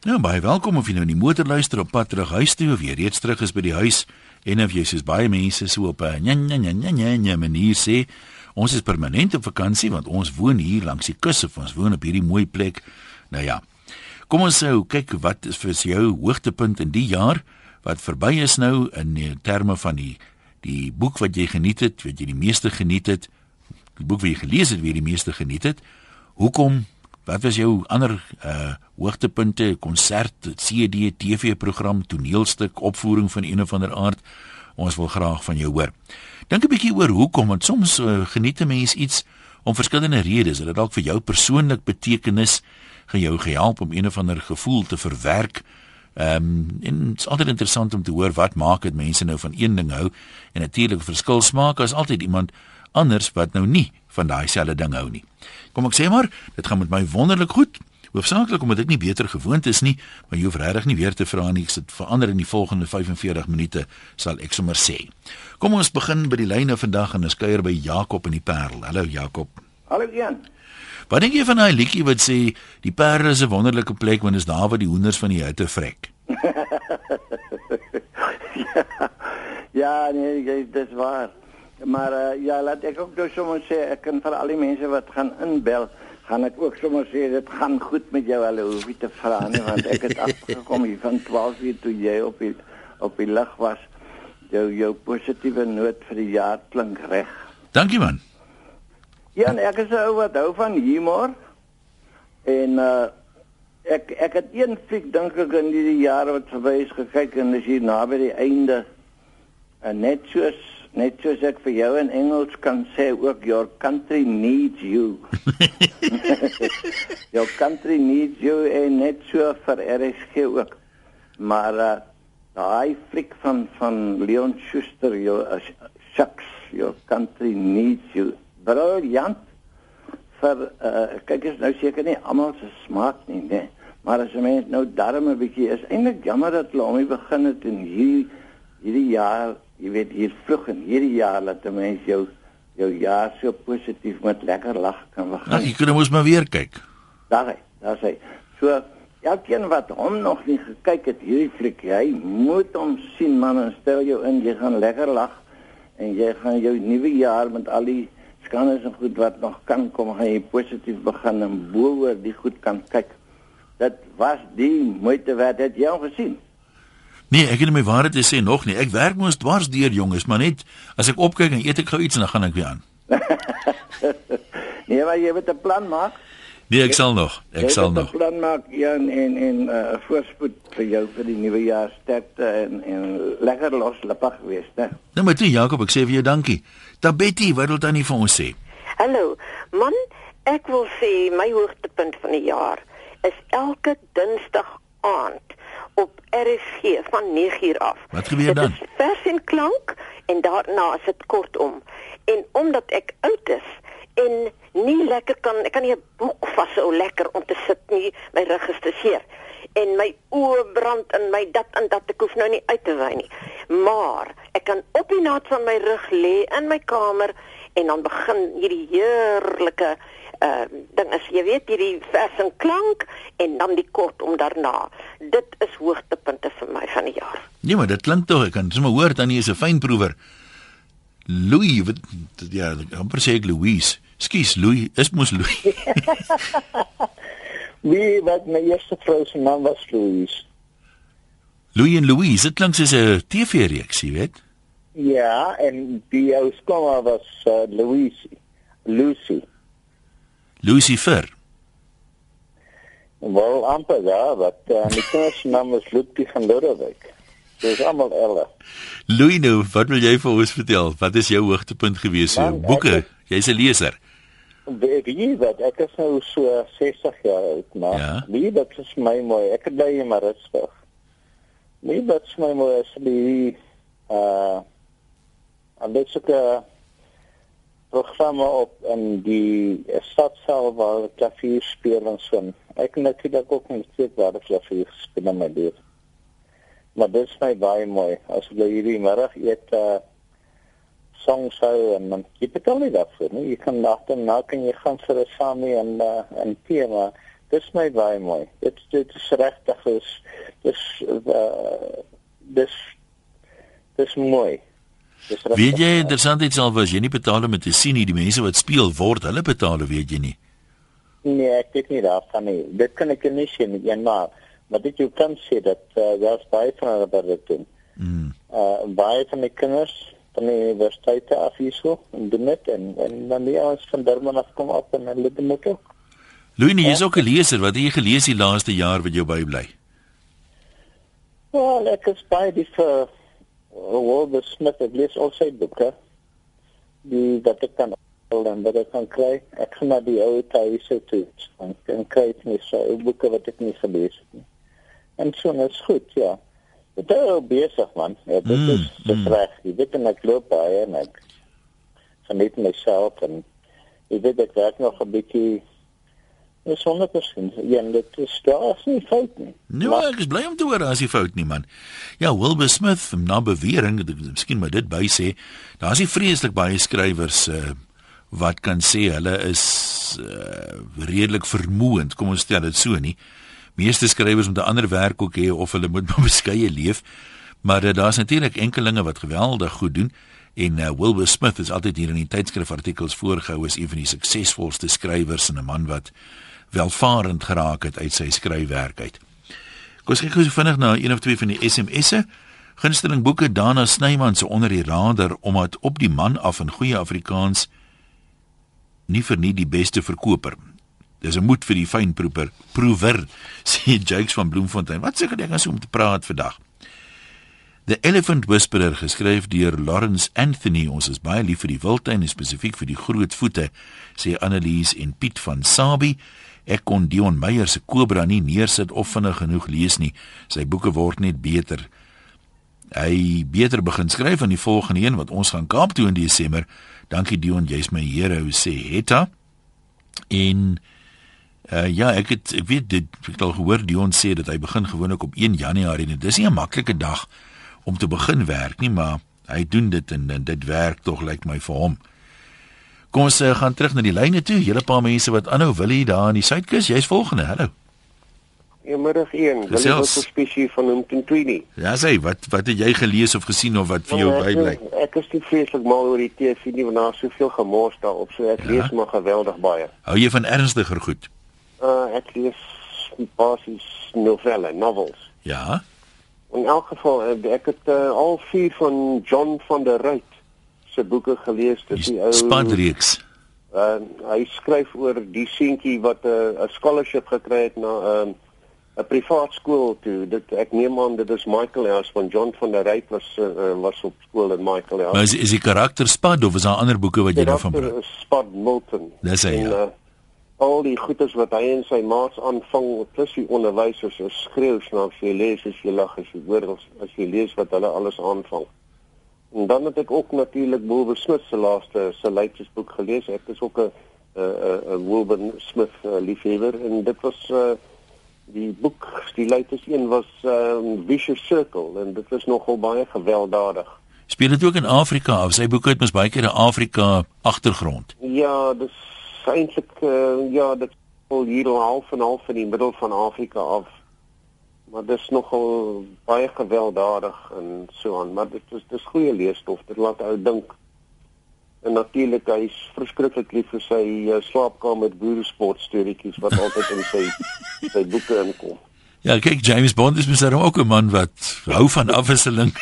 Ja, baie welkom of jy nou in die motor luister op pad terug huis toe of jy reeds terug is by die huis en of jy soos baie mense so op 'n nja nja nja nja nja nja manier sê ons is permanent op vakansie want ons woon hier langs die kus of ons woon op hierdie mooi plek. Nou ja. Kom ons sou kyk wat is vir jou hoogtepunt in die jaar wat verby is nou in terme van die die boek wat jy geniet het, wat jy die meeste geniet het, die boek wat jy gelees het, wie jy die meeste geniet het. Hoekom Wat was jou ander uh hoogtepunte, konsert, CD, TV-program, toneelstuk, opvoering van een of ander aard? Ons wil graag van jou hoor. Dink 'n bietjie oor hoekom, want soms uh, geniet 'n mens iets om verskillende redes. Dit dalk vir jou persoonlik betekenis, gaan jou help om een of ander gevoel te verwerk. Ehm um, en dit is altyd interessant om te hoor wat maak dit mense nou van een ding hou en natuurlik verskil smaak as altyd iemand anders wat nou nie van daai selfde ding hou nie. Kom ek sê maar, dit gaan met my wonderlik goed. Hoofsaaklik omdat ek nie beter gewoond is nie, maar jy hoef regtig nie weer te vra nie. Ek sit verander in die volgende 45 minute sal ek sommer sê. Kom ons begin by die lyne vandag en ons kuier by Jakob in die Parel. Hallo Jakob. Hallo Jan. Wat dink jy van daai liedjie wat sê die Parel is 'n wonderlike plek want dit is daar waar die hoenders van die hitte vrek? ja, ja, nee, dit is waar. Maar uh, ja, laat ek ook nou sommer sê ek kan vir al die mense wat gaan inbel, gaan ek ook sommer sê dit gaan goed met jou. Hulle hoef nie te vra nie want ek het afgekom hier van 12 uur toe jy op die op die lig was. Jou jou positiewe noot vir die jaar klink reg. Dankie man. Ja, ek is ou wat hou van humor. En uh ek ek het een fliek dink ek in die jare wat verby is gekyk en dis hier naby die einde. En net soos net soos ek vir jou in Engels kan sê ook your country needs you. your country needs you en net so vir RSG ook. Maar uh, daai fliek van van Leon Schuster your uh, shucks your country needs you. Briljant. vir uh, kyk is nou seker nie almal se smaak nie, né? Maar as jy mens nou darm 'n bietjie is eintlik jammer dat hulle hom nie begin het in hierdie hierdie jaar jy weet hier vlug in hierdie jaar dat 'n mens jou jou jaar so positief met lekker lag kan begin. Nou, jy kan mos maar weer kyk. Daar, daar sê. So elkeen wat hom nog nie gekyk het hierdie fliek, hy moet hom sien man en stel jou in jy gaan lekker lag en jy gaan jou nuwe jaar met al die skandes en goed wat nog kan kom gaan jy positief begin en bo oor die goed kan kyk. Dit was die moeite werd het jy al gesien. Nee, ek het my waarheid te sê nog nie. Ek werk mos dwars deur jonges, maar net as ek opkyk en eet ek gou iets en dan gaan ek weer aan. nee, maar jy moet 'n plan maak. Nee, ek sal nog. Ek jy sal nog. 'n plan maak Jan en en 'n uh, voorspoed vir jou vir die nuwe jaar sterkte en en lekker loslippig wees, né? Nou maar toe Jakob, ek sê vir jou dankie. Da Betty, wat wil dan nie vir ons sê? Hallo. Man, ek wil sê my hoogtepunt van die jaar is elke Dinsdag aand op RSG van 9uur af. Wat gebeur dan? Vers en klank en daarna is dit kortom. En omdat ek oud is en nie lekker kan ek kan nie 'n boek vashou lekker om te sit nie, my rug is te seer en my oë brand en my dat en dat ek hoef nou nie uit te wy nie. Maar ek kan op die naad van my rug lê in my kamer en dan begin hierdie heerlike uh ding is jy weet hierdie vers en klank en dan die kort om daarna. Dit is hoogtepunte vir my van die jaar. Nee, maar dit klink tog ek kan sommer hoor dan jy is 'n fynproewer. Louis, wat ja, amper sê ek Louise. Skus Louis, is mos Louis. Wie wat my eerste vrou se naam was Louise. Louis en Louise, dit klink soos 'n TV-reeks, jy weet. Ja, en die ou skool was uh, Louise. Lucy. Lucifer. Wel amper ja, wat uh, die kinders naam is Ludwig van Lodewijk. Dis almal elle. Louis nou, wat wil jy vir ons vertel? Wat is jou hoogtepunt gewees so? Boeke. Jy's 'n leser. Weet jy wat? Ek is nou so 60 jaar oud, maar ja? wie dit is my mooi. Ek het baie maar rustig. Nee, dit is my mooi as die uh en dit sukkel programme op in die stadsaal waar klavier speel en so. Ek het natuurlik ook net sê waar die klavier speel in my lewe. Maar dit is my baie mooi. As jy hierdie middag eet uh songs hou en dan jy betaal nie daarvoor nie. Jy kan nagte na kan jy gaan vir 'n samie en uh en tee maar dis my baie mooi. Dit dit is regtig is dis uh, dis dis mooi. Weet jy interessant iets al was jy nie betaal om te sien nie die mense wat speel word hulle betaal weet jy nie. Nee, ek weet nie daarvan nie. Dit kan ek nie sien nie, maar maar dit jy kan sê dat uh, daar's baie van hulle wat dit doen. Mm. Uh baie van die kinders van die universiteit af hier so en doen dit en en dan die ons van Durban af kom op en hulle doen dit ook. Louis, jy is ook 'n leser. Wat het jy gelees die laaste jaar wat jou bybly? Ja, ek het baie die vir Walter Smith het lees al sy boeke. Die wat ek kan al dan wat ek kan kry. Ek gaan na die ou tuise toe. En kan kry net so boeke wat ek nie gelees het nie. En so is goed, ja. Dit is besig man. Ja, dit mm, is so mm. reg. Jy weet en ek loop baie en ek geniet myself en ek weet ek werk nog 'n bietjie Dis sonder persoon. Ja, dit is daar nie fout nie. Nee, maar, ek is bly om te hoor as jy fout nie man. Ja, Wilbur Smith, na bewering, miskien moet dit by sê, daar's nie vreeslik baie skrywers uh, wat kan sê hulle is uh, redelik vermoënd, kom ons stel dit so nie. Meeste skrywers moet 'n ander werk ook hê of hulle moet maar beskeie leef. Maar uh, daar's natuurlik enkelinge wat geweldig goed doen en uh, Wilbur Smith is altyd hier in die tydskrif artikels voorgehou as een van die suksesvolste skrywers en 'n man wat welvarend geraak het uit sy skryfwerk uit. Kom ons kyk gou so vinnig na een of twee van die SMS'e. Gunsteling boeke Dana Snyman se onder die radar omdat op die man af in goeie Afrikaans nie vir nie die beste verkoper. Dis 'n moed vir die fynproeper, proewer, sê Jakes van Bloemfontein. Wat sê jy dan om te praat vandag? The Elephant Whisperer geskryf deur Lawrence Anthony. Ons is baie lief vir die wildtuin en spesifiek vir die groot voete, sê Annelies en Piet van Sabie. Ek kon Dion Meyer se Kobra nie neersit of vinnig genoeg lees nie. Sy boeke word net beter. Hy beter begin skryf aan die volgende een wat ons gaan Kaap toe in Desember. Dankie Dion, jy's my hero, sê Hetta. En uh, ja, ek het ek weet dit ek het al gehoor Dion sê dat hy begin gewoonlik op 1 Januarie en dis nie 'n maklike dag om te begin werk nie, maar hy doen dit en, en dit werk tog lyk like my vir hom. Kom ons uh, gaan terug na die lyne toe. Julle paar mense wat aanhou wil hier daar in die Suidkus. Jy's volgende. Hallo. Goeiemiddag een. Wil jy wat spesie van hom ten tweenie? Ja, sê, wat wat het jy gelees of gesien of wat vir jou ja, bybly? Ek is nie vreeslik mal oor die TV nie want daar's soveel gemors daarop. So ek ja? lees maar geweldig baie. Hou jy van ernstiger goed? Uh ek lees basies novelle, novels. Ja. In elk geval eh, ek het uh, al vier van John van der Ruyt se boeke gelees, dis die ou Spadreeks. Uh, hy skryf oor die seentjie wat 'n uh, 'n scholarship gekry het na 'n uh, 'n privaat skool toe. Dit ek neem aan dit is Michael House van John van der Ruyt was uh, was op skool in Michael House. Maar is is die karakter Spad of is daar ander boeke wat jy daarvan praat? Spad Milton. Dis hy. En, ja. uh, al die goedes wat hy en sy maats aanvang plus die onderwysers is skreeu snaaks jy lees as jy lag as jy hoor as jy lees wat hulle alles aanvang. En dan het ek ook natuurlik Wilbur Smith se laaste se leidjiesboek gelees. Ek is ook 'n 'n 'n Wilbur Smith uh, liefhebber en dit was uh, die boek die leidjies een was um, Vicious Circle en dit was nogal baie gewelddadig. Speel dit ook in Afrika of sy boeke het mos baie keer 'n Afrika agtergrond? Ja, dis eintlik uh, ja, dit vol hier half en half in die middel van Afrika af maar dit is nogal baie gewelddadig en so aan maar dit is dis goeie leesstof dit laat ou dink en natuurlik hy's verskriklik lief vir sy uh, slaapkamer boeresport storieetjies wat altyd in sy sy boeke inkom Ja, kyk James Bond is mos ook 'n man wat hou van afwisseling.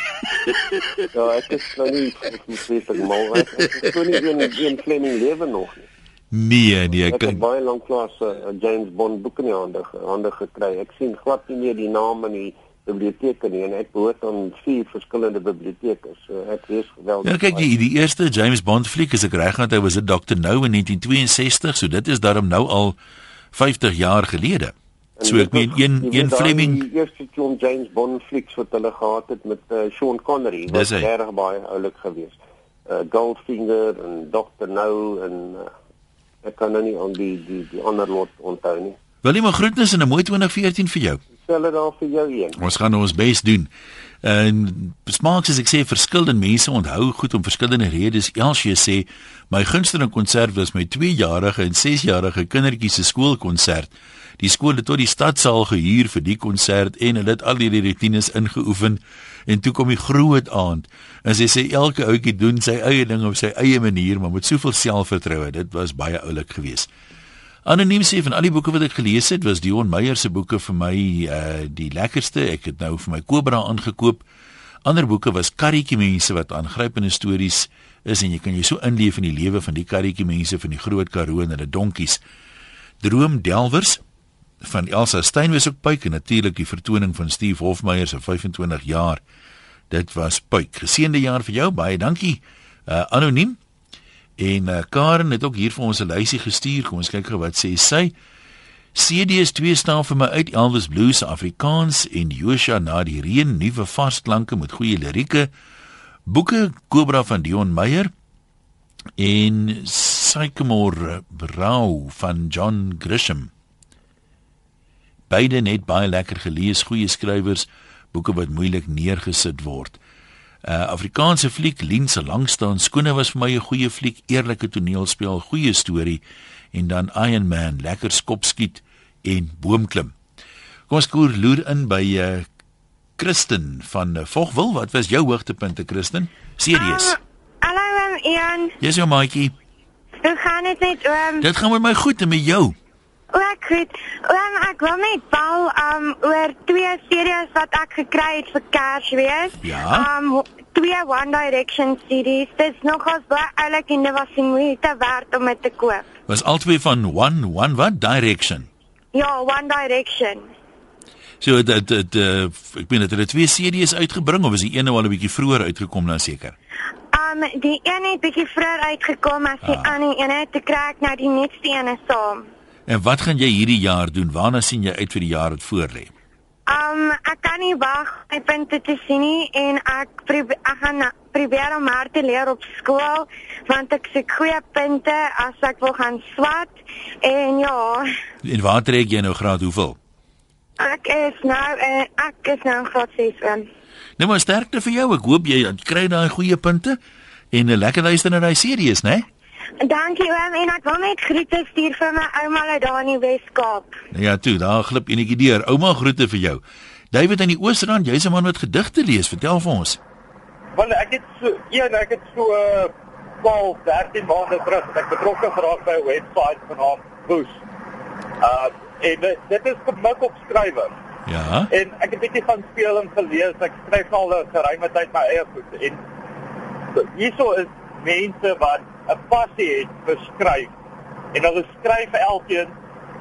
ja, ek is nou nie ek moet sê ek mal ek is nie in in Fleming lewe nog nie. Nee, nee, ek het baie lank klas 'n uh, James Bond boek in die hande hande gekry. Ek sien glad nie meer die name in die biblioteek nie en ek behoort aan vier verskillende biblioteke. So ek lees geweldig. Ja, kyk, die, die eerste James Bond fliek is ek reg want hy was 'n Dr. No in 1962, so dit is daarom nou al 50 jaar gelede. So ek meen een een Fleming die eerste John James Bond flieks wat hulle gehad het met uh, Sean Connery was reg baie oulik geweest. Uh, Goldfinger en Dr. No en uh, ek kan nou nie aan die die die ander lot onthou nie. Wil jy maar groetnis en 'n mooi 2014 vir jou. Selle daar vir jou een. Ons gaan ons bes doen. En smaaks as ek sê verskillende mense onthou goed om verskillende redes. Elsie sê my gunsteling konsert was my 2-jarige en 6-jarige kindertjie se skoolkonsert. Die skool het tot die stadsaal gehuur vir die konsert en hulle het al die rutines ingeoefen en toe kom die groot aand. En sy sê elke ouetjie doen sy eie ding op sy eie manier, maar met soveel selfvertroue. Dit was baie oulik geweest. Anoniem sê van al die boeke wat ek gelees het, was Dion Meyer se boeke vir my uh die lekkerste. Ek het nou vir my Cobra aangekoop. Ander boeke was karretjie mense wat aangrypende stories is en jy kan jy so inleef in die lewe van die karretjie mense van die groot Karoo en hulle donkies. Droom Delwers van Elsa Steyn was ook puik en natuurlik die vertoning van Steve Hofmeyer se 25 jaar. Dit was puik. Geseënde jaar vir jou. Baie dankie. Uh anoniem. En uh, Karen het ook hier vir ons 'n lysie gestuur. Kom ons kyk gou wat sê sy. CD's 2 staan vir my uit Elvis Blues Afrikaans en Joshua na die reën nuwe varsklanke met goeie lirieke. Boeke Cobra van Dion Meyer en Sycamore Brau van John Grisham. Beide net baie lekker gelees, goeie skrywers, boeke wat moeilik neergesit word. Uh Afrikaanse fliek Lien se langstaan skone was vir my 'n goeie fliek, eerlike toneelspel, goeie storie en dan Iron Man, lekker skopskiet en boomklim. Kom ons koer loer in by uh Christen van uh, Vogwil. Wat was jou hoogtepunte, Christen? Serieus. Um, hallo um, Ian. Jy's jou maatjie. Hoe gaan dit met oom? Dit gaan met my goed en met jou. Ook goed. Oom, ek wil net bel um oor twee series wat ek gekry het vir Kersfees. Ja? Um twee One Direction series. Dit is nogals baie oulik en dit was die moeite werd om dit te koop. Was albei van One One what Direction. Ja, One Direction. So dit dit uh, ek meen dit het twee CD's uitgebring of was die ene al 'n bietjie vroeër uitgekom nou seker? Um die een het bietjie vroeër uitgekom as die Ah. ander een het te kry nou die nuutste ene saam. En wat gaan jy hierdie jaar doen? Waarna sien jy uit vir die jaar wat voorlê? Um ek kan nie wag om my punte te sien nie en ek probeer ek gaan probeer om hard te leer op skool want ek soek goeie punte as ek wil gaan swat en ja En waar trek jy nou graad hoeveel? ek is nou uh, ek is nou in graad 6 in. Nou maar sterkte vir jou. Ek hoop jy kry daai goeie punte en 'n lekker luister na daai series, né? Dankie oom en ek wil net groete stuur vir my ouma uit daar in die Wes-Kaap. Nou ja, toe, daar glip enetjie deur. Ouma groete vir jou. David aan die Oosrand, jy's 'n man wat gedigte lees. Vertel vir ons. Want ek het so een, ek het so uh, 12, 13 maande terug ek betrokke geraak by 'n webwerf genaamd Boost. Uh en dit, is gemik op skrywer. Ja. En ek het bietjie gaan speel en gelees. Ek skryf al 'n geruime tyd my eie goed en so, hierso is mense wat 'n passie het vir skryf. En hulle skryf elkeen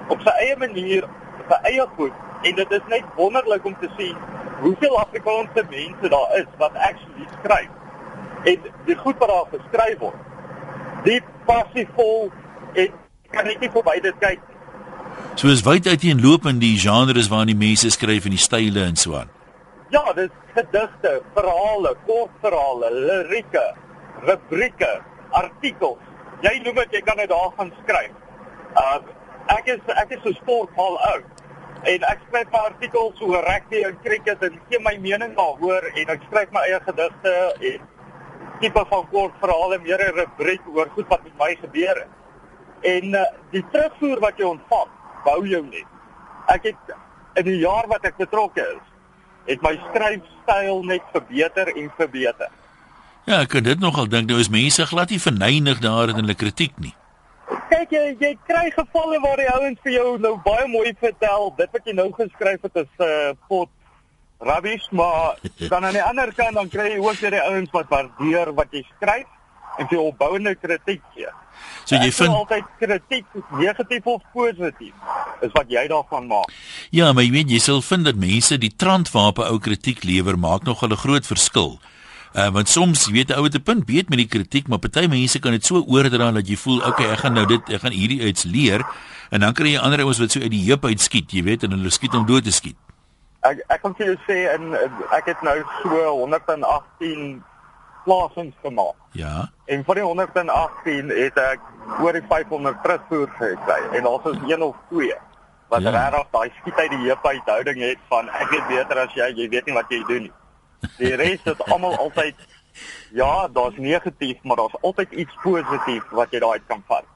op sy eie manier, op sy eie goed en dit is net wonderlik om te sien hoeveel Afrikaanse mense daar is wat actually skryf. En die goed wat daar geskryf word. Diep passievol en kan net nie verby dit kyk nie. So is wyd uiteenlopend die genres waarin die mense skryf en die style en so aan. Ja, dis gedigte, verhale, kortverhale, lirieke, rubrieke, artikels. Jy noem dit, jy kan dit daar gaan skryf. Uh ek is ek is so sportmal oud. En ek skryf 'n artikel oor rugby en cricket en gee my mening daaroor en ek skryf my eie gedigte en tipe van kortverhale, meer 'n rubriek oor goed wat met my gebeur het. En uh, die terugvoer wat jy ontvang, bou jou net. Ek het in die jaar wat ek betrokke is, het my skryfstyl net verbeter en verbeter. Ja, ek kan dit nogal dink nou is mense glad nie verneig daar in hulle kritiek nie. Kyk jy jy kry gevalle waar die ouens vir jou nou baie mooi vertel, dit wat jy nou geskryf het is 'n uh, pot rubbish, maar dan aan die ander kant dan kry jy ook weer die ouens wat waardeer wat jy skryf en vir opbouende kritiek gee. So jy vind altyd kritiek, negatief of positief, is wat jy daarvan maak. Ja, maar jy weet jy sal vind dat mense die trant waarop 'n ou kritiek lewer maak nog 'n groot verskil. Uh want soms jy weet 'n ou het 'n punt weet met die kritiek, maar party mense kan dit so oordra dat jy voel, okay, ek gaan nou dit ek gaan hierdie iets leer en dan kry jy ander ouens wat so uit die heup uit skiet, jy weet, en hulle skiet om dood te skiet. Ek ek kan vir jou sê en ek het nou so 118 plasings gemaak. Ja. En van die 118 het ek oor die 500 terugvoer gekry en daar's is een of twee wat Ja. regtig daai skiet uit die heup uit houding het van ek weet beter as jy, jy weet nie wat jy doen nie. Die res is almal altyd ja, daar's negatief, maar daar's altyd iets positief wat jy daaruit kan vat.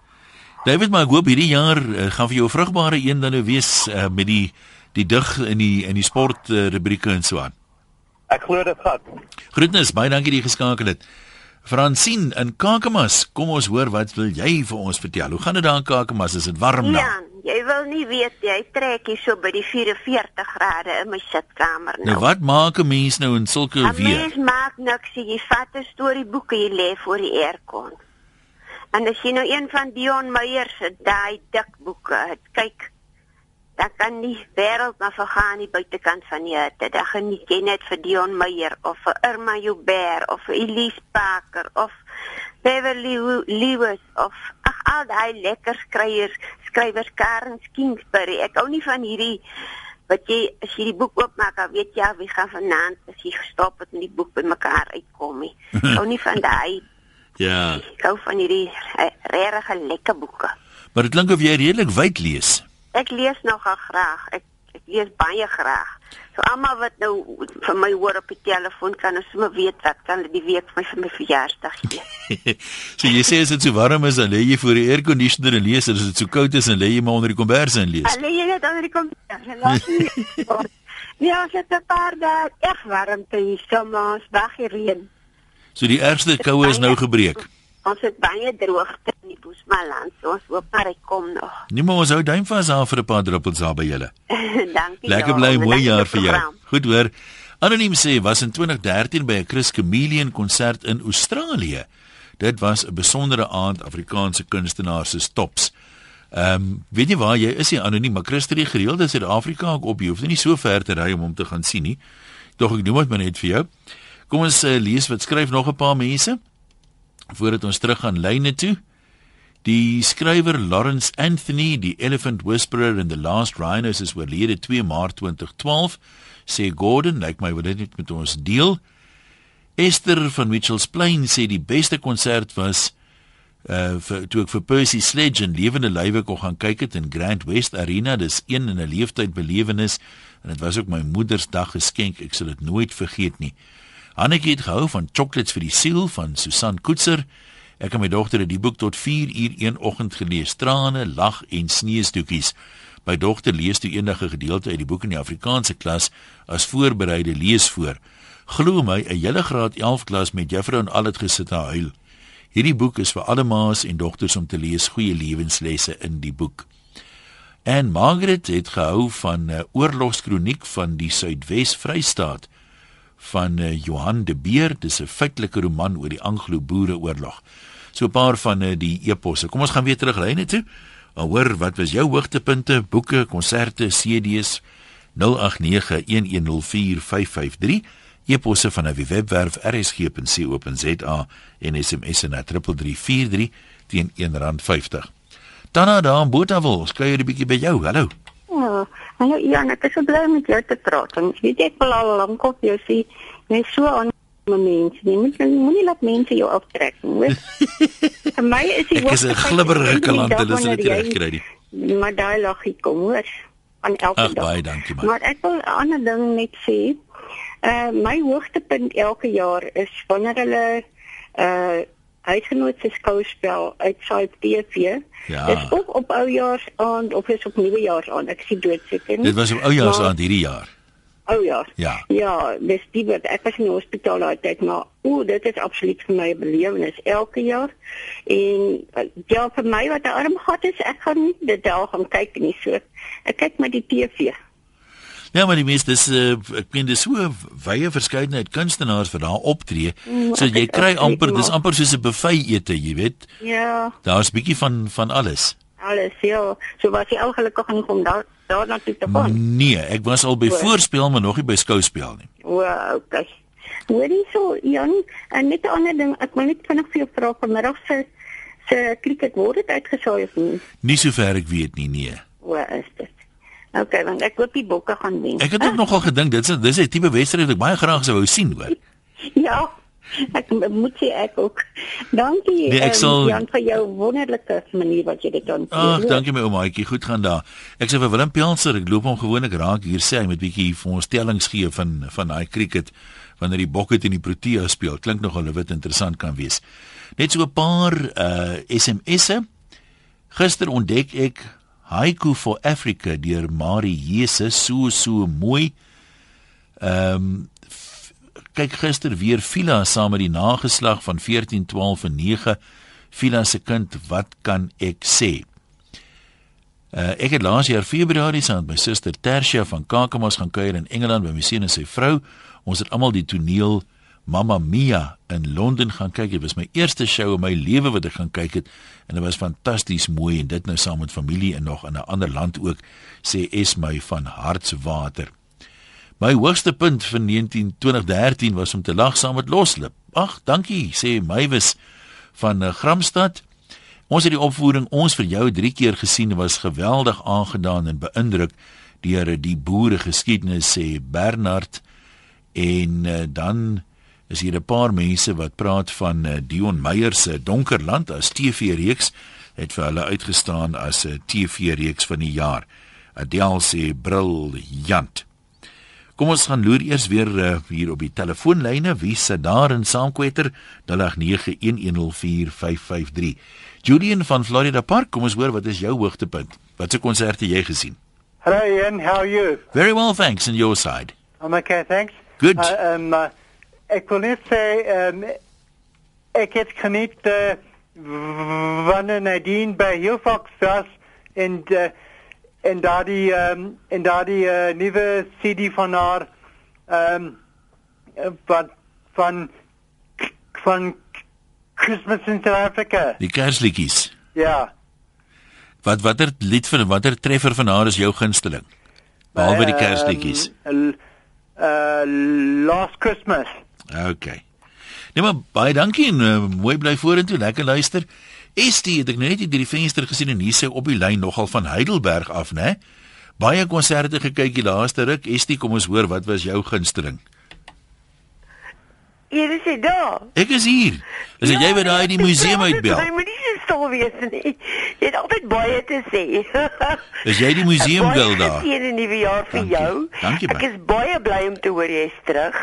David, maar ek hoop hierdie jaar uh, gaan vir jou 'n vrugbare een dan nou wees uh, met die die dig in die in die sport uh, rubrieke en so aan. Ek glo dit gaan. Groetnis, baie dankie dat jy geskakel het. Francine in Kakamas, kom ons hoor wat wil jy vir ons vertel? Hoe gaan dit daar in Kakamas? Is dit warm nou? Ja, jy wil nie weet jy trek hier so by die 44 grade in my sitkamer nou. Nou wat maak 'n mens nou in sulke 'n weer? Mens maak niks, jy vat 'n storieboek en jy lê voor die aircon. En as jy nou een van Dion Meyer se daai dik boeke het, kyk, dan kan die wêreld maar vergaan die buitekant van die hitte. Dan geniet jy net vir Dion Meyer of vir Irma Joubert of vir Elise Parker of Beverly Lewis of ag al daai lekker skrywers, skrywers Karen Kingsbury. Ek hou nie van hierdie wat jy as jy die boek oopmaak, dan weet jy al wie gaan vanaand as jy gestop het en die boek bymekaar uitkom nie. Ek hou nie van daai Ja, ek hou van hierdie eh, regtig lekker boeke. maar dit klink of jy redelik wyd lees. Ek lees nogal graag. Ek ek lees baie graag. So almal wat nou vir my hoor op die telefoon kan as hulle weet wat kan die week vir my vir my verjaarsdag gee. so jy sê as dit so warm is, dan lê jy voor die airconditioner en lees, en as dit so koud is, dan lê jy maar onder die kombers en lees. Hulle jy net onder die komputer. Laat nie. Ja, dit is 'n paar dae reg warmte hier, so maar ons wag hier reën. So die ergste koue is nou gebreek. Ons het baie droogte Boesmanland. So ons hoop maar hy kom nog. Nee, maar ons hou duim vas daar vir 'n paar druppels daar by julle. Dankie. Lekker bly, mooi jaar vir jou. Goed hoor. Anoniem sê was in 2013 by 'n Chris Chameleon konsert in Australië. Dit was 'n besondere aand Afrikaanse kunstenaars se tops. Ehm, um, weet jy waar jy is jy anoniem, maar Chris het die gereeld in Suid-Afrika ook op. Jy hoef nie so ver te ry om hom te gaan sien nie. Tog ek noem dit maar net vir jou. Kom ons uh, lees wat skryf nog 'n paar mense voordat ons terug gaan lyne toe. Die skrywer Lawrence Anthony, die Elephant Whisperer in The Last Rhinos is oorlede 2 Maart 2012, sê Gordon, lyk my wil dit net met ons deel. Esther van Mitchells Plain sê die beste konsert was uh vir toe ek vir Percy Sledge in lewende lywe kon gaan kyk het in Grand West Arena, dis een in 'n leeftyd belewenis en dit was ook my moedersdag geskenk, ek sal dit nooit vergeet nie. Hannetjie het gehou van Chocolates vir die Siel van Susan Koetser. Ek en my dogter het die boek tot 4 uur een oggend gelees. Trane, lag en sneeusdoekies. My dogter lees toe eendag 'n gedeelte uit die boek in die Afrikaanse klas as voorbereide leesvoor. Glo my, 'n hele graad 11 klas met juffrou en al het gesit en huil. Hierdie boek is vir alle ma's en dogters om te lees, goeie lewenslesse in die boek. En Margaret het gehou van 'n uh, oorlogskroniek van die Suidwes Vrystaat van uh, Johan de Beer, dis 'n feitelike roman oor die Anglo-Boereoorlog. So 'n paar van uh, die eposse. Kom ons gaan weer terug lyne toe. En hoor, wat was jou hoogtepunte, boeke, konserte, CD's? 0891104553 eposse van 'n webwerf rsg.co.za en SMS na 3343 teen R1.50. Tanna daar in Botawil, ons kuier 'n bietjie by jou. Hallo. Ja, hallo Jan, ek is so bly om met jou te praat. En weet ek wil al lank op jou sê, jy's so aan mense. Moet jy moenie laat mense jou aftrek nie, hoor. Vir my is die Ek is 'n glibberige dag hulle sal dit reg kry nie. Maar daai laggie kom, hoor. Aan elke Ag dag. baie dankie man. Maar ek wil 'n ander ding net sê. Uh my hoogtepunt elke jaar is wanneer hulle uh uitgenodigde skouspel uitsaai op TV. Ja. Dis ook op oujaarsaand of is op nuwejaarsaand. Ek sien dood seker nie. Dit was op oujaarsaand Maar- hierdie jaar. Oujaar. Ja. Ja, dis die wat ek was in die hospitaal daai tyd, maar o, dit is absoluut vir my 'n belewenis elke jaar. En ja, vir my wat 'n arm gat is, ek gaan nie dit daar gaan kyk nie so. Ek kyk met die TV. Ja, maar die meeste is uh, ek meen dis so wye verskeidenheid kunstenaars wat daar optree. Mm, So jy kry amper dis maar- amper soos 'n buffet ete, jy weet. Ja, Daar's bietjie van van alles. Alles ja. So was jy al gelukkig genoeg om daar daar na toe te gaan. Nee, ek was al by O. voorspel maar nog nie by skouspel nie. Wow, okay. Hoorie so, Jan, en net 'n ander ding, ek wil net vinnig vir jou vra vanmiddag se se cricket word dit uitgesaai of nie? Nie sover ek weet nie, nee. O, is dit. Okay, want ek hoop die bokke gaan wen. Ek het ook nogal gedink dit is dis 'n tipe wedstryd wat ek baie graag sou wou sien, hoor. Ja. Ek moet sê ek ook. Dankie Nee, ek ehm, sal- Jan vir jou wonderlike manier wat jy dit doen. Ag, dankie my oumaatjie, goed gaan daar. Ek sê vir Willem Pelser, ek loop hom gewoonlik raak hier sê hy met bietjie vir ons tellings gee van van daai cricket wanneer die Bokke teen die Protea speel. Klink nogal of dit interessant kan wees. Net so 'n paar uh SMS'e. Gister ontdek ek Haiku for Africa deur Marie Jesus so so mooi. Ehm um, kyk gister weer Fila saam met die nageslag van 14, 12 en 9. Fila se kind, wat kan ek sê? Uh, ek het laas jaar Februarie saam met my suster Tersia van Kakamas gaan kuier in Engeland by my seun en sy vrou. Ons het almal die toneel Mamma Mia in Londen gaan kyk. Dit was my eerste show in my lewe wat ek gaan kyk het en dit was fantasties mooi en dit nou saam met familie en nog in 'n ander land ook sê es my van hartswater. My hoogste punt vir 192013 was om te lag saam met Loslip. Ag, dankie, sê Mywes van uh, Gramstad. Ons het die opvoering ons vir jou 3 keer gesien was geweldig aangedaan en beïndruk deur die boere geskiedenis sê Bernard en uh, dan is hier 'n paar mense wat praat van uh, Dion Meyer se Donkerland as TV reeks het vir hulle uitgestaan as 'n TV reeks van die jaar. Adel sê briljant. Kom ons gaan loer eers weer uh, hier op die telefoonlyne wie se daar in saamkwetter 0891104553. Julian van Florida Park, kom ons hoor wat is jou hoogtepunt? Watse konserte jy gesien? Hello Ian, how are you? Very well, thanks and your side. I'm okay, thanks. Good. Uh, um, uh, ek wil net sê um, ek het geniet uh, wanneer Nadine by Hillfox was en uh, en daardie um, en daardie uh, nuwe CD van haar ehm um, van van van Christmas in South Africa. Die Kersliedjies. Ja. Wat watter lied van watter treffer van haar is jou gunsteling? Behalwe die Kersliedjies. Um, uh Last Christmas. Okay. Nee maar baie dankie en uh, mooi bly vorentoe, lekker luister. Estie het ek nou net hier deur die venster gesien en hier sê op die lyn nogal van Heidelberg af, né? Baie konserte gekyk die laaste ruk. Estie, kom ons hoor wat was jou gunsteling? Jy is jy daar? Ek is hier. Is dit ja, jy wat daai die museum uitbel? Jy moet nie so stil wees nie. Jy het altyd baie te sê. is jy die museum girl daar? Ek sien 'n nuwe jaar vir Dankie. jou. Dankie, ek is baie bly om te hoor jy is terug.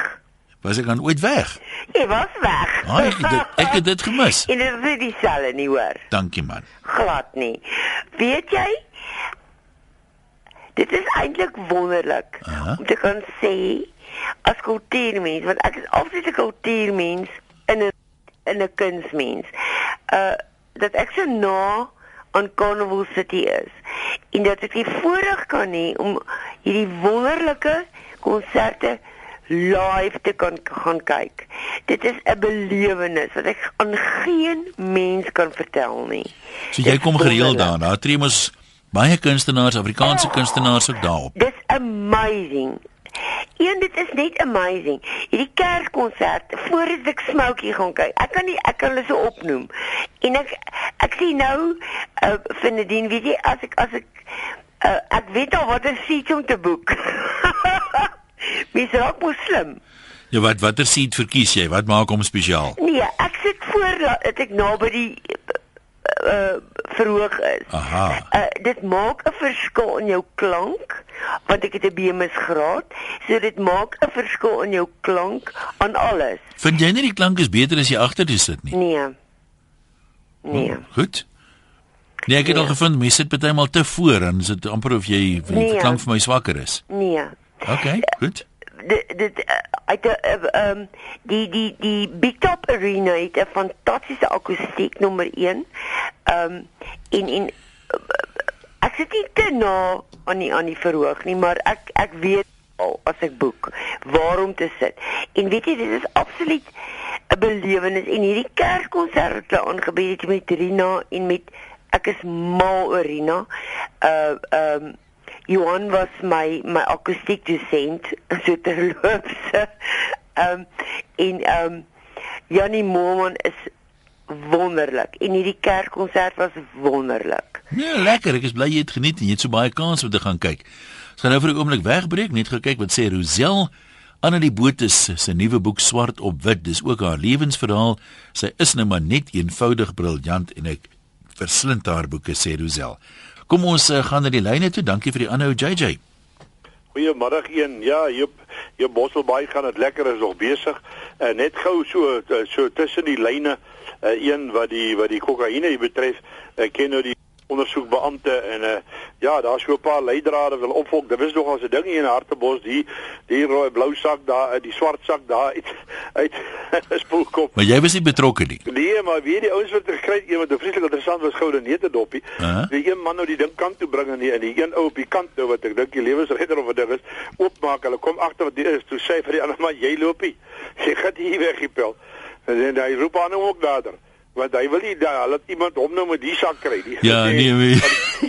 Was ek dan ooit weg? Jy was weg. Ah, ek, het dit, ek het dit gemis. En dit is dieselfde nie hoor. Dankie man. Glad nie. Weet jy? Dit is eintlik wonderlik Aha. om te kan sê as kultuurmens want ek is altyd 'n kultuurmens in 'n in 'n kunsmens. Uh dat ek so na aan Carnival City is en dat ek die voorreg kan hê om hierdie wonderlike konserte live te kan gaan kyk. Dit is 'n belewenis wat ek aan geen mens kan vertel nie. So jy Dis kom gereeld wonderlik. daar. Daar tree mos baie kunstenaars, Afrikaanse kunstenaars ook daarop. Dis amazing. En dit is net amazing. Hierdie kerkkonsert voordat ek Smokey gaan kyk. Ek kan nie ek kan hulle so opnoem. En ek ek sien nou uh, vir Nadine, weet jy, as ek as ek uh, ek weet al wat 'n seat om te boek. Mens raak mos slim. Ja, wat watter seat verkies jy? Wat maak hom spesiaal? Nee, ek sit voor dat ek naby die uh verhoog is. Aha. Uh, dit maak 'n verskil in jou klank want ek het 'n BMS graad, so dit maak 'n verskil in jou klank aan alles. Vind jy nie die klank is beter as jy agter toe sit nie? Nee. Nee. Goed. Nee, ek het al gevind mense sit partymal te voor en dit amper of jy die Nee. klank vir my swakker is. Nee. Okay, goed. Dit dit uit 'n uh, um die die die Big Top Arena het 'n fantastiese akoestiek nommer 1. Um en en uh, ek sit nie te na aan die aan die verhoog nie, maar ek ek weet al as ek boek waar om te sit. En weet jy, dit is absoluut 'n belewenis en hierdie kerkkonsert wat hulle aangebied het met Rina en met ek is mal oor Rina. Uh um Johan was my my akoestiek dosent so terloops. Ehm um, en ehm um, Janie Moorman is wonderlik en hierdie kerkkonsert was wonderlik. Nee, lekker. Ek is bly jy het geniet en jy het so baie kans om te gaan kyk. Ons gaan nou vir 'n oomblik wegbreek, net gekyk wat sê Rosel Annelie Botha se nuwe boek Swart op Wit. Dis ook haar lewensverhaal. Sy is nou maar net eenvoudig briljant en ek verslind haar boeke sê Rosel. Kom ons uh, gaan na die lyne toe. Dankie vir die aanhou JJ. Goeiemiddag een. Ja, jou jou Bosselbaai gaan dit lekker is nog besig. Uh, net gou so uh, so tussen die lyne uh, een wat die wat die kokaine betref. Ek ken nou die ondersoekbeampte en uh ja, daar's so 'n paar leidrade wil opvolg. Dit is nogal 'n ding hier in Hartebos, die die rooi blou sak daar, die swart sak daar uit uit spoelkop. Maar jy was nie betrokke nie. Nee, maar wie die ouens wat gekry het, een wat vreeslik interessant was, goue netedoppie. Uh -huh. Die een man nou die ding kant toe bring en die, en die een ou op die kant nou wat ek dink die lewensredder of wat dit is, oopmaak. Hulle kom agter wat dit is. Toe sê vir die ander man, jy loopie. Jy gaan hier weggepel. En hy roep aan hom ook nader want hy wil nie dat iemand hom nou met die sak kry nie. Ja, nee, nee.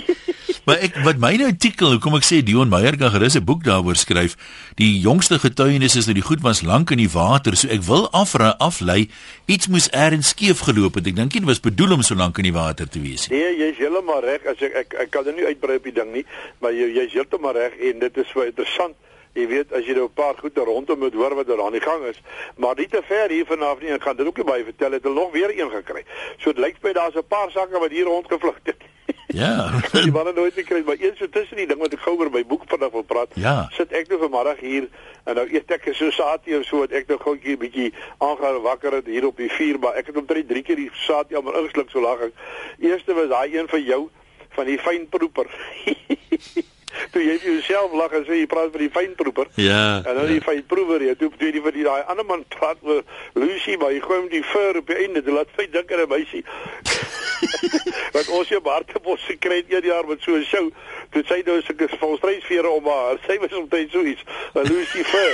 maar ek wat my nou artikel, hoekom ek sê Dion Meyer kan gerus 'n boek daaroor skryf. Die jongste getuienis is dat die goed was lank in die water, so ek wil afra aflei iets moes erns skeef geloop het. Ek dink dit was bedoel om so lank in die water te wees. Nee, jy's heeltemal reg. As ek ek, ek kan dit nie uitbrei op die ding nie, maar jy jy's heeltemal reg en dit is so interessant. Jy weet as jy nou 'n paar goede rondom moet hoor wat daar aan die gang is, maar nie te ver hier vanaf nie. Ek gaan dit ook nie baie vertel het. Hulle nog weer een gekry. So dit lyk my daar's 'n paar sakke wat hier rondgevlug het. Ja. die manne nooit gekry, maar eens so tussen die ding wat ek gou oor my boek vanaf wil praat. Ja. Sit ek nou vanmiddag hier en nou eet ek so saatie of so wat ek nou gou 'n bietjie aangaan wakker het hier op die vuur, maar ek het omtrent 3 keer die saatie al maar ingesluk so lag ek. Eerste was daai een van jou van die fynproeper. toe jy vir jouself lag en sê jy praat vir die fynproeper. Ja. En dan ja. die fynproewer, jy toe toe die vir die daai ander man praat oor Lucy, maar jy gooi hom die vir op die einde, dit laat dink aan 'n meisie. Wat ons jou Bartebos gekry het een jaar met so 'n show. Toe sy nou sulke volstrysvere om haar. Sy was omtrent so iets. 'n Lucy vir.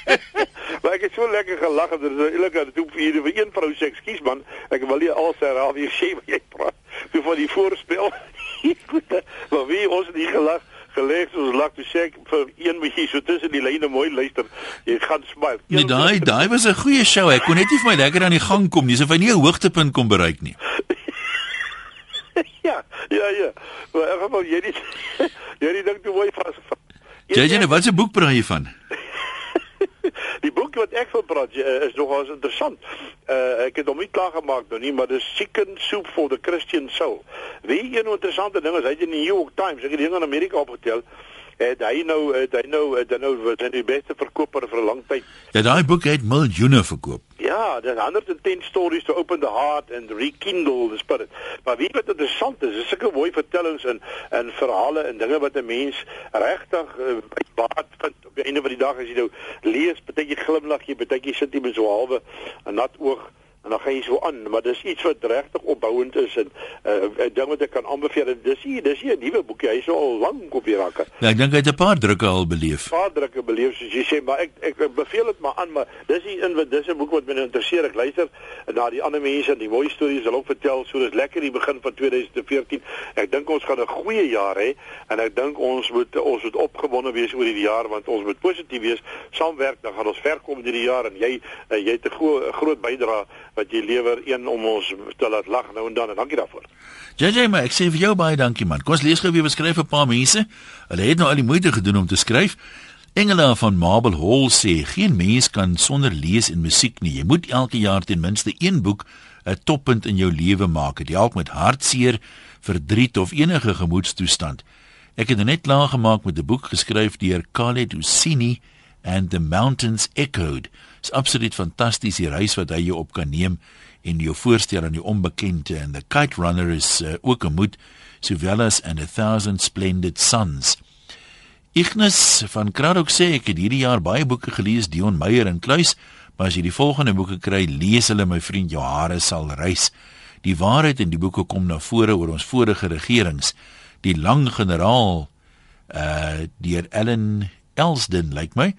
maar ek het so lekker gelag en dit is eerlik dat toe vir vir een vrou sê ekskuus man, ek wil nie al sy raaf hier sê wat jy praat. Toe van die voorspel. Maar wie ons nie gelag gelees ons lag te sê vir een bietjie so tussen die lyne mooi luister. Jy gaan smile. Nee, daai daai was 'n goeie show. Ek kon net nie vir my lekker aan die gang kom nie. Asof hy nie 'n hoogtepunt kon bereik nie. ja, ja, ja. Maar ek gaan jy nie jy nie dink toe mooi vas. Jy jy wat 'n boek praat jy van? die boek wat ek van praat is nogal interessant. Uh, ek het hom nie klaar gemaak nou nie, maar dis Chicken Soup for the Christian Soul. Wie een interessante ding is, hy het in die New York Times, ek het die ding in Amerika opgetel, het hy nou het hy nou het hy nou wat die beste verkoper vir 'n lang tyd. Ja, daai boek het miljoene verkoop. Ja, there's 110 stories to open the heart and rekindle the spirit. Maar wie wat interessant is, is sulke mooi vertellings en en verhale en dinge wat 'n mens regtig uh, baat vind op die einde van die dag as jy nou lees, baie jy glimlag jy, baie jy sit jy met so halwe 'n nat oog en dan gaan jy so aan, maar dis iets wat regtig opbouend is en 'n uh, ding wat ek kan aanbeveel. Dis hier, dis hier 'n nuwe boekie. Hy's al lank op die rakke. Ja, ek dink hy het 'n paar drukke al beleef. Paar drukke beleef soos jy sê, maar ek ek beveel dit maar aan, maar dis hier in wat dis 'n boek wat my interesseer. Ek luister na die ander mense en die mooi stories hulle ook vertel. So dis lekker die begin van 2014. Ek dink ons gaan 'n goeie jaar hê en ek dink ons moet ons moet opgewonde wees oor hierdie jaar want ons moet positief wees, saamwerk, dan gaan ons ver kom hierdie jaar en jy jy het 'n gro groot bydrae wat jy lewer een om ons te laat lag nou en dan en dankie daarvoor. JJ, maar ek sê vir jou baie dankie man. Kom ons lees gou weer beskryf 'n paar mense. Hulle het nou al die moeite gedoen om te skryf. Engela van Marble Hall sê geen mens kan sonder lees en musiek nie. Jy moet elke jaar ten minste een boek 'n toppunt in jou lewe maak. Dit help met hartseer, verdriet of enige gemoedstoestand. Ek het net klaar gemaak met 'n boek geskryf deur Khaled Hosseini and the Mountains Echoed. Dit is absoluut fantasties die reis wat hy jou op kan neem en jou voorstel aan die onbekende en the kite runner is uh, ook 'n moed sowel as and a thousand splendid suns. Ignas van Kraddock sê ek het hierdie jaar baie boeke gelees Dion Meyer en Kluis, maar as jy die volgende boeke kry, lees hulle my vriend jou hare sal rys. Die waarheid in die boeke kom na vore oor ons vorige regerings. Die lang generaal uh deur Ellen Elsden lyk like my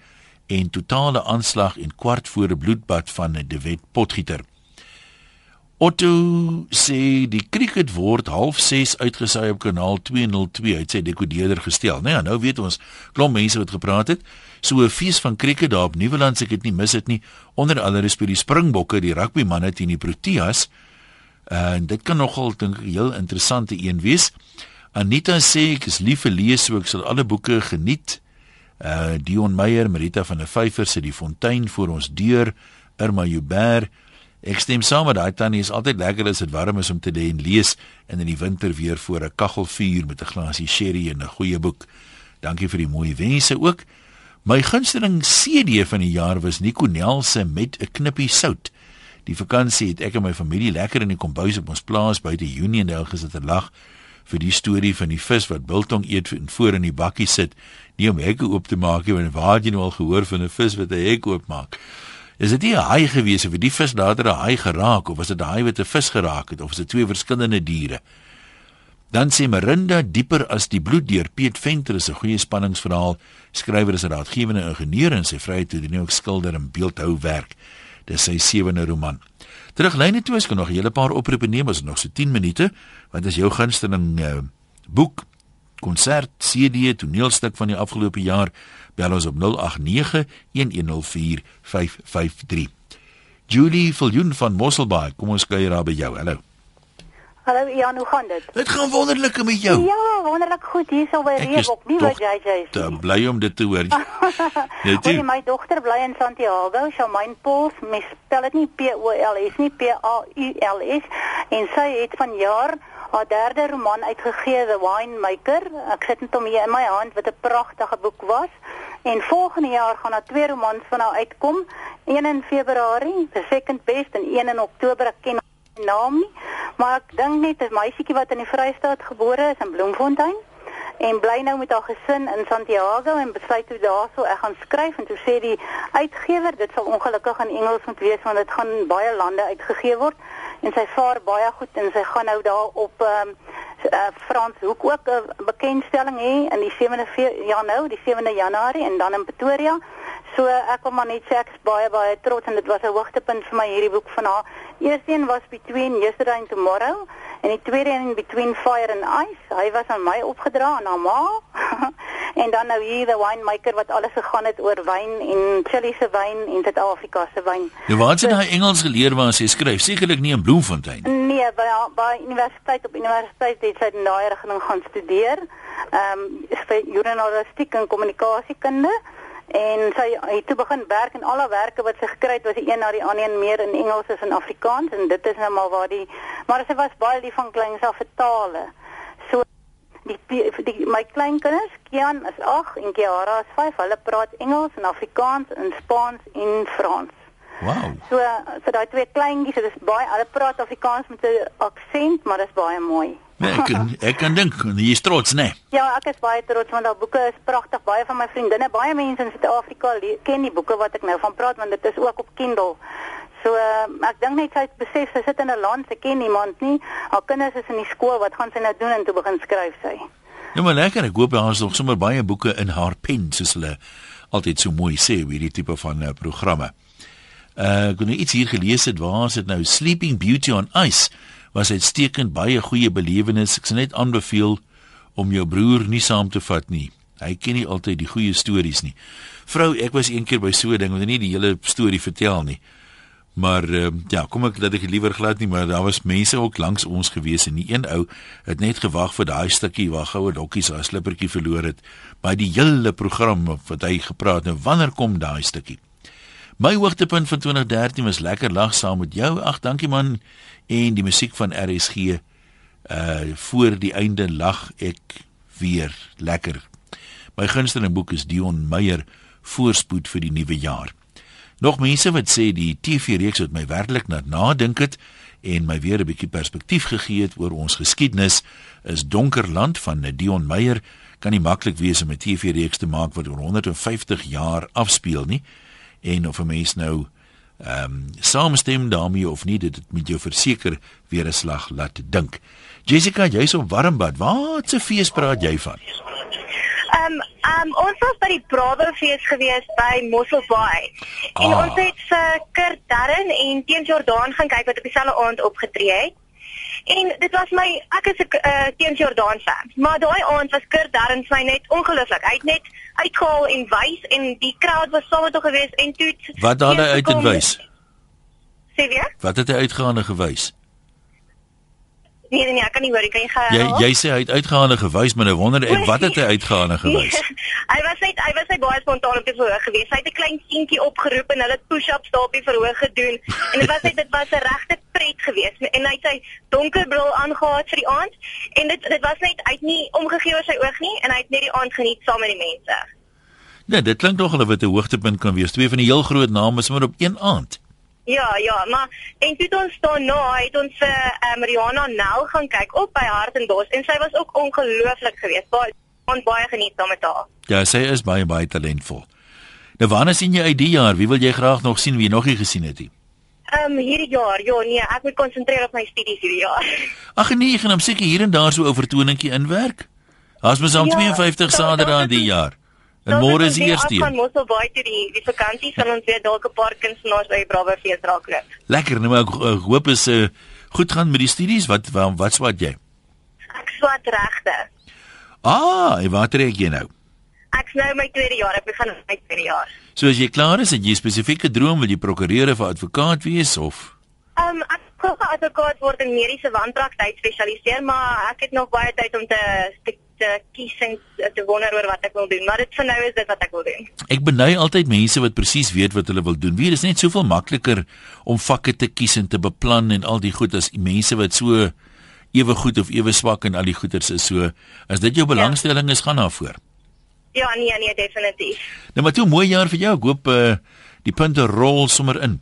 en totale aanslag en kwart voor 'n bloedbad van 'n De Wet potgieter. Otto sê die cricket word half 6 uitgesaai op kanaal 202 uit sy dekodeerder gestel. Nou ja, nou weet ons klomp mense wat gepraat het. So 'n fees van cricket daar op Nieuweland, ek het nie mis dit nie. Onder andere speel die Springbokke, die rugbymanne teen die Proteas. En dit kan nogal dink ek heel interessante een wees. Anita sê ek is lief vir lees, so ek sal alle boeke geniet. Uh Dion Meyer, Marita van der Vyver sit die fontein voor ons deur. Irma Joubert. Ek stem saam met daai tannie, is altyd lekker as dit warm is om te lê en lees en in die winter weer voor 'n kaggelvuur met 'n glasie sherry en 'n goeie boek. Dankie vir die mooi wense ook. My gunsteling CD van die jaar was Nico Nel se met 'n knippie sout. Die vakansie het ek en my familie lekker in die kombuis op ons plaas buite Uniondale gesit en lag. Vir die storie van die vis wat biltong eet en voor in die bakkie sit, nie om hekke oop te maak nie, want waar het jy nou al gehoor van 'n vis wat 'n hek oopmaak? Is dit nie 'n haai gewees of het die vis later 'n haai geraak of was dit 'n haai wat 'n vis geraak het of is dit twee verskillende diere? Dan sê Marinda dieper as die bloed deur Piet Venter is 'n goeie spanningsverhaal. Skrywer is 'n raadgewende ingenieur en sy vryheid toe doen ook skilder en beeldhou werk. Dis sy sewende roman. Teruglyne toe is kan nog 'n hele paar oproepe neem as nog so 10 minute, want as jou gunsteling uh, boek, konsert, CD, toneelstuk van die afgelope jaar, bel ons op 089 1104553. Julie Viljoen van Mosselbaai, kom ons kuier daar by jou. Hallo. Hallo Jan, hoe gaan dit? Dit gaan wonderlik met jou. Ja, wonderlik goed hier so by Reebok, nie by JJ's nie. Ek bly om dit te hoor. Net jy. My dogter bly in Santiago, Charmaine Pauls, mes spel dit nie P O L S nie, P A U L S en sy het vanjaar haar derde roman uitgegee, The Winemaker. Ek sit dit om hier in my hand wat 'n pragtige boek was. En volgende jaar gaan daar twee romans van haar uitkom, een in Februarie, The Second Best en een in Oktober. Ek ken naam nie, maar ek dink net 'n meisietjie wat in die Vrystaat gebore is in Bloemfontein en bly nou met haar gesin in Santiago en besluit toe daarso ek gaan skryf en toe sê die uitgewer dit sal ongelukkig in Engels moet wees want dit gaan baie lande uitgegee word en sy vaar baie goed en sy gaan nou daar op um, uh, Frans Hoek ook 'n bekendstelling hê in die 7de ja nou die 7de Januarie en dan in Pretoria So ek wil maar net sê ek is baie baie trots en dit was 'n hoogtepunt vir my hierdie boek van haar. Eerste een was Between Yesterday and Tomorrow en die tweede een Between Fire and Ice. Hy was aan my opgedra aan haar ma. en dan nou hier the winemaker wat alles gegaan het oor wyn en Chili se wyn en Suid-Afrika se wyn. Ja, waar het sy daai Engels geleer waar sy skryf? Sekerlik nie in Bloemfontein nie. Nee, by by universiteit op universiteit het sy daai rigting gaan studeer. Ehm um, vir journalistiek en kommunikasiekunde en sy het toe begin werk en al haar werke wat sy gekry het was die een na die ander een meer in Engels as in Afrikaans en dit is nou maar waar die maar sy was baie lief van kleins af vir tale. So die, die, die my kleinkinders, Kian is 8 en Kiara is 5, hulle praat Engels en Afrikaans en Spaans en Frans. Wow. So vir daai twee kleintjies, dit is baie hulle praat Afrikaans met 'n aksent, maar dit is baie mooi. Nee, ek kan ek kan dink jy is trots, né? Nee. Ja, ek is baie trots want daai boeke is pragtig. Baie van my vriendinne, baie mense in Suid-Afrika ken die boeke wat ek nou van praat want dit is ook op Kindle. So uh, ek dink net sy het besef sy sit in 'n land, sy ken niemand nie. Haar kinders is in die skool, wat gaan sy nou doen en toe begin skryf sy. Ja, maar lekker. Ek hoop daar is nog sommer baie boeke in haar pen soos hulle altyd so mooi sê oor hierdie tipe van uh, programme. Uh ek het nou iets hier gelees het waar is dit nou Sleeping Beauty on Ice was uitstekend baie goeie belewenis. Ek sal net aanbeveel om jou broer nie saam te vat nie. Hy ken nie altyd die goeie stories nie. Vrou, ek was eendag by so 'n ding, want nie die hele storie vertel nie. Maar uh, ja, kom ek dat ek liewer glad nie, maar daar was mense ook langs ons gewees en die een ou het net gewag vir daai stukkie waar goue dokkies haar slippertjie verloor het by die hele program wat hy gepraat het. Nou wanneer kom daai stukkie? My hoogtepunt van 2013 was lekker lag saam met jou. Ag, dankie man. En die musiek van RSG uh voor die einde lag ek weer lekker. My gunsteling boek is Dion Meyer Voorspoed vir die nuwe jaar. Nog mense wat sê die TV-reeks het my werklik na nadink het en my weer 'n bietjie perspektief gegee het oor ons geskiedenis is Donkerland van Dion Meyer kan nie maklik wees om 'n TV-reeks te maak wat oor 150 jaar afspeel nie en of 'n mens nou ehm um, saamstem daarmee of nie dit moet jou verseker weer 'n slag laat dink. Jessica, jy's op Warmbad. Wat 'n fees praat jy van? Ehm um, um, ons was by die Bravo fees gewees by Mossel Bay. En ah. ons het vir Kurt Darren en Teen Jordan gaan kyk wat op dieselfde aand opgetree het. En dit was my ek is 'n uh, Teen Jordan fan. Maar daai aand was Kurt Darren my net ongelooflik. Hy het net uitgehaal en wys en die crowd was saam met hom gewees en toe Wat het hy uit en wys? Sê weer? Wat het hy uitgehaal en gewys? Nee nee nee, ek kan nie hoor, kan jy gaan? Jy jy sê hy het uitgegaan en gewys, maar nou wonder ek wat het hy uitgegaan en gewys? hy was net hy was net baie spontaan op die verhoog geweest. Hy het 'n klein seentjie opgeroep en hulle push-ups daar op die verhoog gedoen. En dit was net dit was 'n regte pret geweest. En hy het sy donker bril aangetree vir die aand en dit dit was net uit nie omgegee oor sy oog nie en hy het net die aand geniet saam met die mense. Nee, dit klink nog hulle wat 'n hoogtepunt kan wees. Twee van die heel groot name is maar op een aand. Ja, ja, maar en toe ons daarna het ons vir uh, um, Rihanna Nel gaan kyk op by Hartenbos en sy was ook ongelooflik geweest. Baie ons baie geniet saam met haar. Ja, sy is baie baie talentvol. Nou wanneer sien jy uit die jaar? Wie wil jy graag nog sien wie nog nie gesien het nie? Ehm um, hierdie jaar, ja nee, ek moet konsentreer op my studies hierdie jaar. Ag nee, ek gaan hom seker hier en daar so 'n vertoningkie inwerk. Daar's mos al ja, 52 Saterdae die jaar. En môre is die eerste. Ons gaan mos al baie toe die die vakansie sal ons weer dalk 'n paar kunstenaars by Brawe fees raak loop. Lekker, nou ek, ek hoop is uh, goed gaan met die studies. Wat wat wat swat jy? Ek swat regte. Ah, en wat trek jy nou? Ek nou my tweede jaar, ek begin my tweede jaar. So as jy klaar is, het jy 'n spesifieke droom, wil jy prokureur of advokaat wees of? Ehm um, ek wil advokaat word in mediese wanpraktyk spesialiseer, maar ek het nog baie tyd om te te, te kies en te wonder oor wat ek wil doen, maar dit vir nou is dit wat ek wil doen. Ek beny altyd mense wat presies weet wat hulle wil doen. Wie is net soveel makliker om vakke te kies en te beplan en al die goed as mense wat so ewe goed of ewe swak in al die goeters is. So as dit jou ja. belangstelling is, gaan daarvoor. Ja, nee, nee, definitief. Nou maar toe mooi jaar vir jou. Ek hoop uh die punte rol sommer in.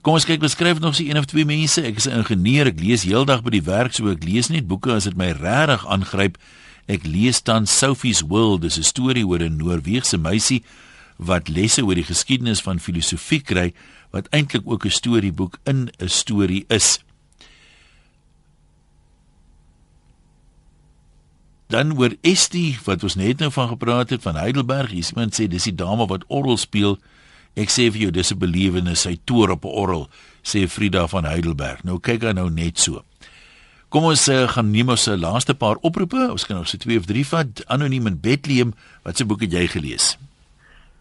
Kom ons kyk, beskryf nog so een of twee mense. Ek is 'n ingenieur. Ek lees heeldag by die werk, so ek lees net boeke as dit my regtig aangryp. Ek lees dan Sophie's World, dis 'n storie oor 'n Noorse meisie wat lesse oor die geskiedenis van filosofie kry wat eintlik ook 'n storieboek in 'n storie is. Dan oor Estie wat ons net nou van gepraat het van Heidelberg. Iemand sê dis die dame wat orgel speel. Ek sê vir jou dis 'n belewenis, sy toer op 'n orgel, sê Frida van Heidelberg. Nou kyk hy nou net so. Kom ons uh, gaan neem ons se uh, laaste paar oproepe. Ons kan nog so twee of drie vat. Anoniem in Bethlehem, wat se boek het jy gelees?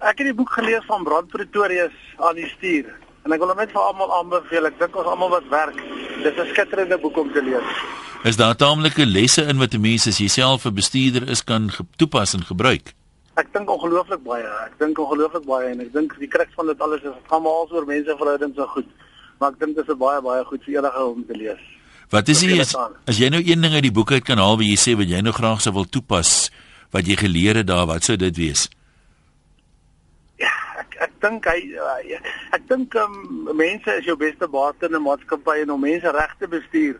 Ek het die boek gelees van Brand Pretorius aan die stuur. En ek wil hom net vir almal aanbeveel. Ek dink ons almal wat werk, dis 'n skitterende boek om te lees. Is daar taamlike lesse in wat 'n mens as jouself 'n bestuurder is kan toepas en gebruik? Ek dink ongelooflik baie. Ek dink ongelooflik baie en ek dink die kruks van dit alles is dit gaan maar oor menseverhoudings so goed. Maar ek dink dit is baie baie goed vir enige om te lees. Wat is jy as, as jy nou een ding uit die boek uit kan haal wat jy sê wat jy nou graag sou wil toepas wat jy geleer het daar, wat sou dit wees? Ja, ek ek dink hy uh, ek dink um, mense is jou beste baat in 'n maatskappy en om mense reg te bestuur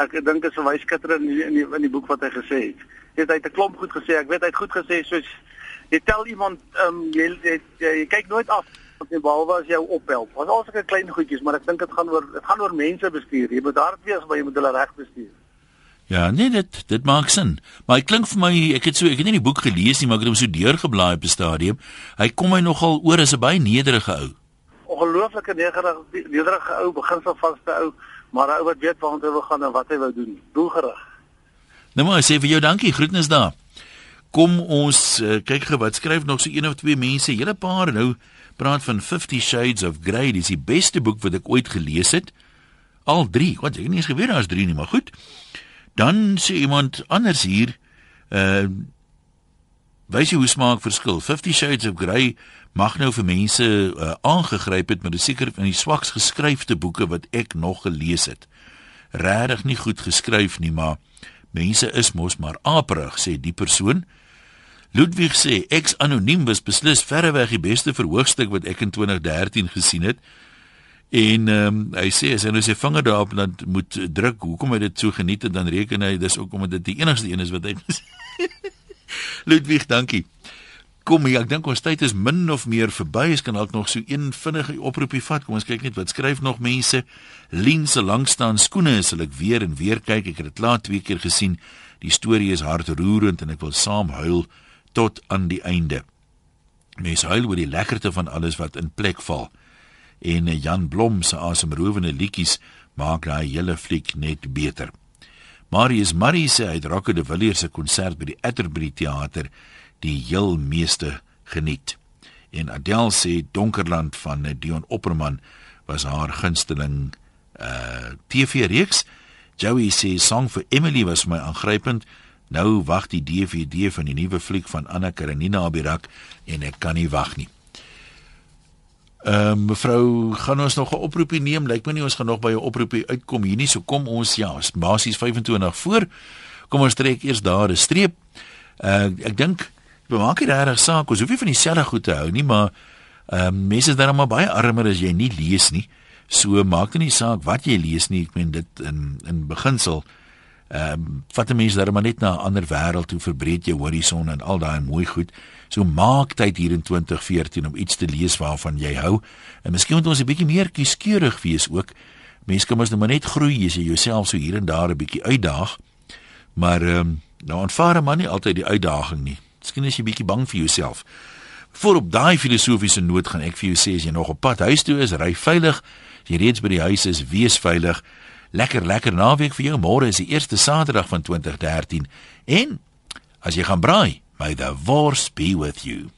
ek dink dit is verwys skitter in die, in die in die boek wat hy gesê het. Het hy het 'n klomp goed gesê. Ek weet hy het goed gesê soos jy tel iemand ehm um, jy, jy, jy jy kyk nooit af wat jy behalwe as jou ophelp. Was al sulke klein goedjies, maar ek dink dit gaan oor dit gaan oor mense bestuur. Jy moet hard wees, maar jy moet hulle reg bestuur. Ja, nee, dit dit maak sin. Maar hy klink vir my, ek het so ek het nie die boek gelees nie, maar ek het hom so deurgeblaai op 'n stadium. Hy kom my nogal oor as 'n baie nederige ou. Ongelooflike nederige nederige ou, beginsel vaste ou maar hy wat weet waar hy wil gaan en wat hy wou doen. Doelgerig. Nou maar sê vir jou dankie, groetnis daar. Kom ons uh, kyk gou wat skryf nog so een of twee mense, hele paar nou praat van 50 Shades of Grey, dis die beste boek wat ek ooit gelees het. Al 3, wat ek nie eens geweet daar's 3 nie, maar goed. Dan sê iemand anders hier, uh wys jy hoe smaak verskil. 50 Shades of Grey mag nou vir mense uh, aangegryp het met 'n seker van die swaks geskryfde boeke wat ek nog gelees het. Regtig nie goed geskryf nie, maar mense is mos maar aperig, sê die persoon. Ludwig sê ex anoniem was beslis verreweg die beste verhoogstuk wat ek in 2013 gesien het. En ehm um, hy sê as hy nou sy vinger daarop laat moet druk, hoekom hy dit so geniet het, dan reken hy dis ook omdat dit die enigste een is wat hy Ludwig, dankie. Kom hier, ek dink ons tyd is min of meer verby. Ek kan dalk nog so een vinnige oproepie vat. Kom ons kyk net wat skryf nog mense. Lien se langstaan skoene is hulle weer en weer kyk. Ek het dit laat twee keer gesien. Die storie is hartroerend en ek wil saam huil tot aan die einde. Mense huil oor die lekkerte van alles wat in plek val. En Jan Blom se asemrowende liedjies maak daai hele fliek net beter. Marius Marie hy het Rocco de Villiers se konsert by die Atterbury Theater die heel meeste geniet. En Adele sê Donkerland van Dion Opperman was haar gunsteling uh TV reeks. Joey sê Song for Emily was my aangrypend. Nou wag die DVD van die nuwe fliek van Anna Karenina Abirak en ek kan nie wag nie. Ehm uh, mevrou, gaan ons nog 'n oproepie neem? Lyk my nie ons gaan nog by 'n oproepie uitkom hier nie. So kom ons ja, basies 25 voor. Kom ons trek eers daar 'n streep. Uh ek dink maak nie regtig saak, ons hoef nie van dieselfde goed te hou nie, maar ehm um, mense is dan maar baie armer as jy nie lees nie. So maak dit nie saak wat jy lees nie. Ek meen dit in in beginsel ehm um, vat 'n mens dan maar net na 'n ander wêreld toe verbreed jou horison en al daai mooi goed. So maak tyd hier in 2014 om iets te lees waarvan jy hou. En miskien moet ons 'n bietjie meer kieskeurig wees ook. Mense kan mos net maar net groei as jy jouself so hier en daar 'n bietjie uitdaag. Maar ehm um, nou aanvaar man nie altyd die uitdaging nie. Miskien is jy bietjie bang vir jouself. Voor op daai filosofiese noot gaan ek vir jou sê as jy nog op pad huis toe is, ry veilig. As jy reeds by die huis is, wees veilig. Lekker lekker naweek vir jou. Môre is die eerste Saterdag van 2013 en as jy gaan braai, may the force be with you.